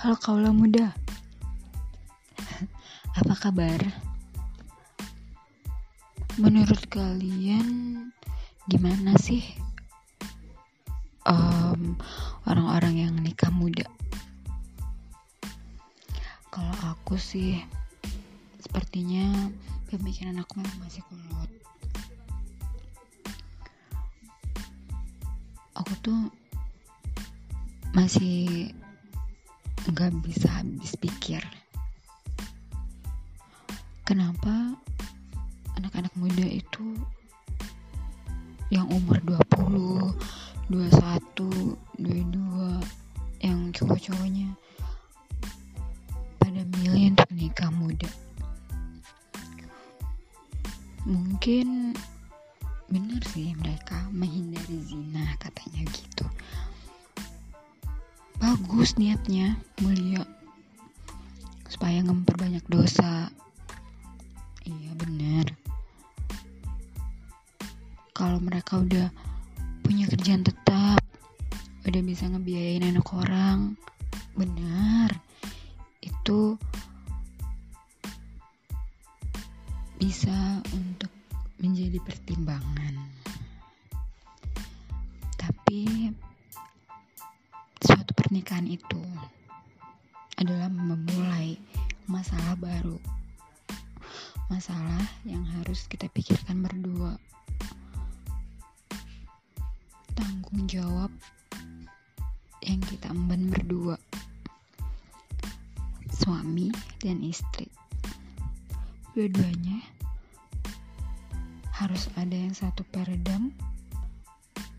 Halo kaulah muda. Apa kabar? Menurut kalian Gimana sih um, Orang-orang yang nikah muda? Kalau aku sih Sepertinya Pemikiran aku masih kolot Aku tuh masih nggak bisa habis pikir. Kenapa anak-anak muda itu yang umur 20 21 22 yang cowok-cowoknya pada milih untuk nikah muda? Mungkin benar sih mereka menghindari zina katanya gitu bagus niatnya mulia. Supaya memperbanyak dosa. Iya bener kalau mereka udah punya kerjaan tetap udah bisa ngebiayain anak orang benar. Itu bisa untuk menjadi pertimbangan. Tapi pernikahan itu adalah memulai masalah baru. Masalah yang harus kita pikirkan berdua. Tanggung jawab yang kita emban berdua. Suami dan istri. Dua-duanya harus ada yang satu peredam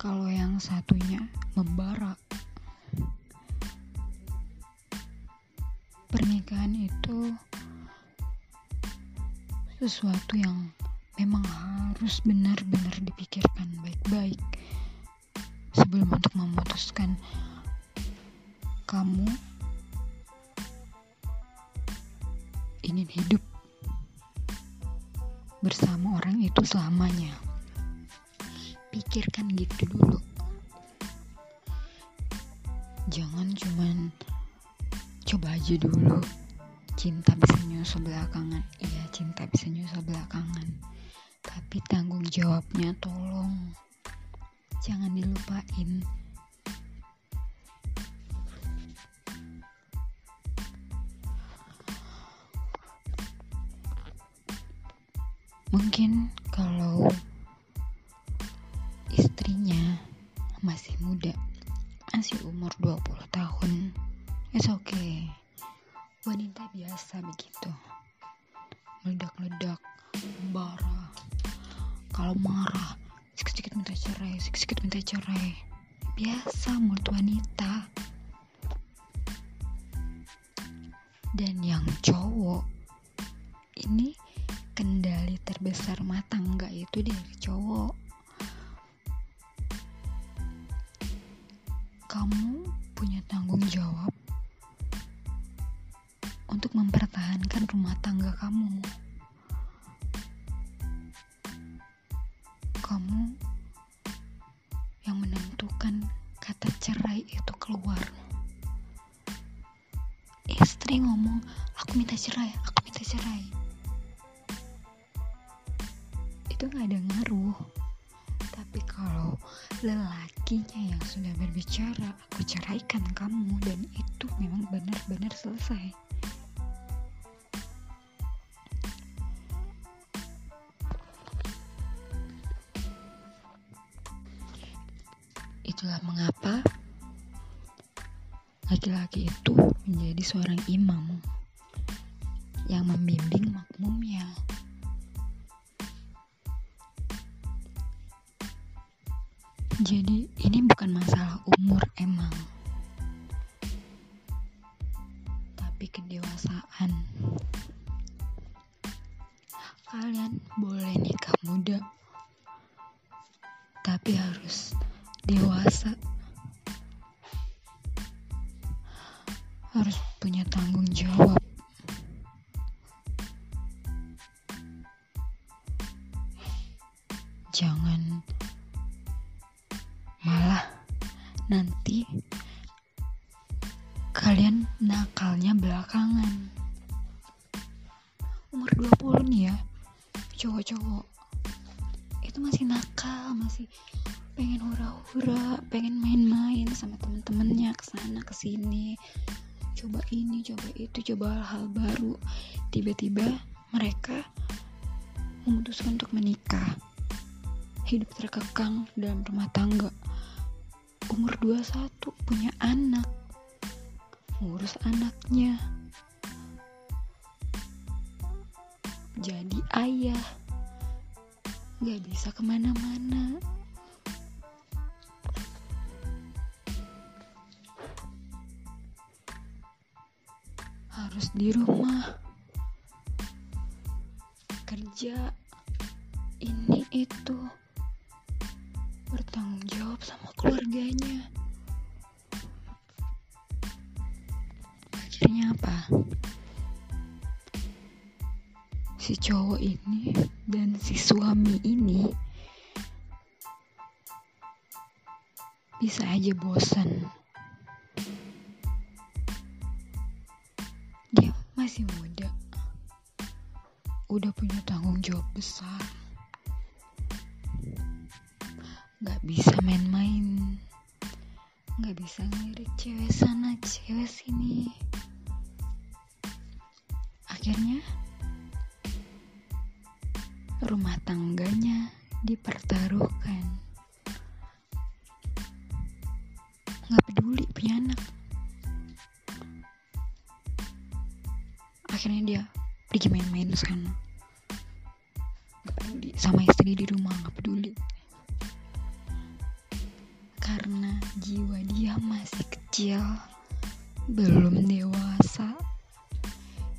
kalau yang satunya membara. Pernikahan itu sesuatu yang memang harus benar-benar dipikirkan baik-baik sebelum untuk memutuskan kamu ingin hidup bersama orang itu selamanya. Pikirkan gitu dulu. Jangan cuman coba aja dulu. Cinta bisa nyusul belakangan. Iya cinta bisa nyusul belakangan. Tapi tanggung jawabnya tolong. Jangan dilupain. Mungkin kalau Wanita biasa begitu. Meledak-ledak, marah. Kalau marah, sedikit-sedikit minta cerai, sedikit-sedikit minta cerai. Biasa mulut wanita. Dan yang cowok, ini kendali terbesar mata enggak itu dari kata cerai itu keluar. Istri ngomong, aku minta cerai, aku minta cerai. Itu gak ada ngaruh. Tapi kalau lelakinya yang sudah berbicara, aku ceraikan kamu dan itu memang benar-benar selesai. Mengapa laki-laki itu menjadi seorang imam yang membimbing makmumnya. Jadi ini bukan masalah umur emang. Tapi kedewasaan. Kalian boleh nikah muda. Tapi harus dewasa harus punya tanggung jawab. Jangan malah nanti kalian nakalnya belakangan. Umur 20 nih ya cowok-cowok. Itu masih nakal masih pengen hura-hura pengen main-main sama temen-temennya ke sana ke sini coba ini coba itu coba hal-hal baru. Tiba-tiba mereka memutuskan untuk menikah. Hidup terkekang dalam rumah tangga. Umur 21 punya anak. Ngurus anaknya. Jadi ayah. Gak bisa ke mana-mana di rumah. Kerja ini itu bertanggung jawab sama keluarganya. Akhirnya apa? Si cowok ini dan si suami ini bisa aja bosan masih muda. Udah punya tanggung jawab besar. Nggak bisa main-main. Nggak bisa ngelirik cewek sana cewek sini. Akhirnya rumah tangganya dipertaruhkan. Nggak peduli punya anak akhirnya dia pergi main-main sana. Nggak peduli. Sama istri di rumah nggak peduli. Karena jiwa dia masih kecil belum dewasa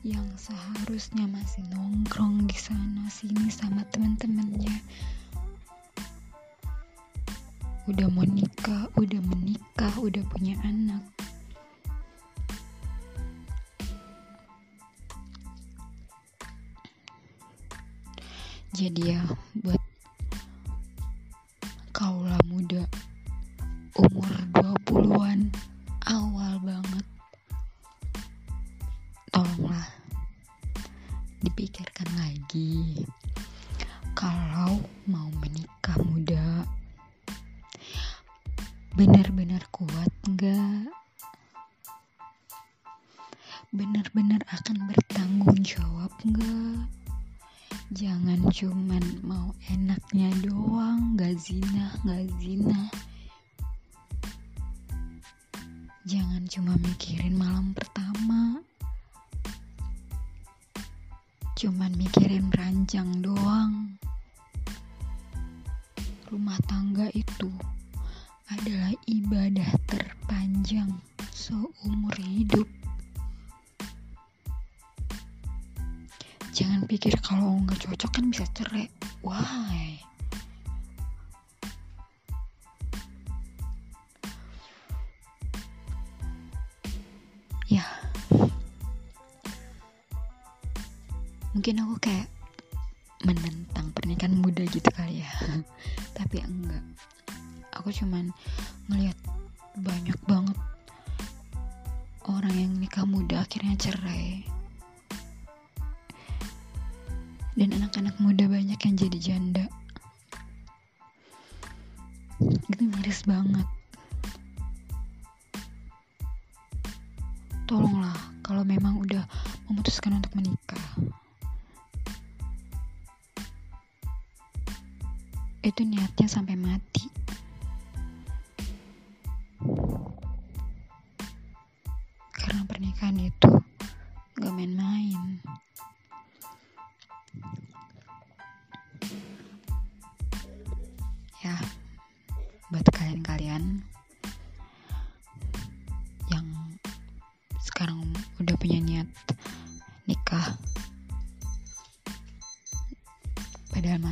yang seharusnya masih nongkrong di sana sini sama teman-temannya. Udah mau nikah udah menikah udah punya anak jadi ya buat kaulah muda umur 20-an awal banget. Tolonglah dipikirkan lagi. Kalau mau menikah muda benar-benar kuat enggak benar-benar akan bertanggung jawab enggak jangan cuman mau enaknya doang gak zina gak zina. Jangan cuma mikirin malam pertama. Cuman mikirin ranjang doang. Rumah tangga itu adalah ibadah terpanjang seumur hidup jangan pikir kalau nggak cocok kan bisa cerai. Why? Ya. Mungkin aku kayak menentang pernikahan muda gitu kali ya. Tapi enggak. Aku cuman ngelihat banyak banget orang yang nikah muda akhirnya cerai dan anak-anak muda banyak yang jadi janda. Itu miris banget. Tolonglah kalau memang udah memutuskan untuk menikah. Itu niatnya sampai mati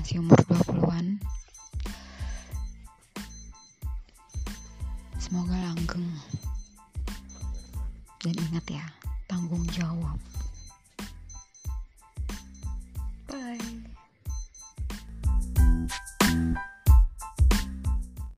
masih umur 20-an semoga langgeng. Dan ingat ya tanggung jawab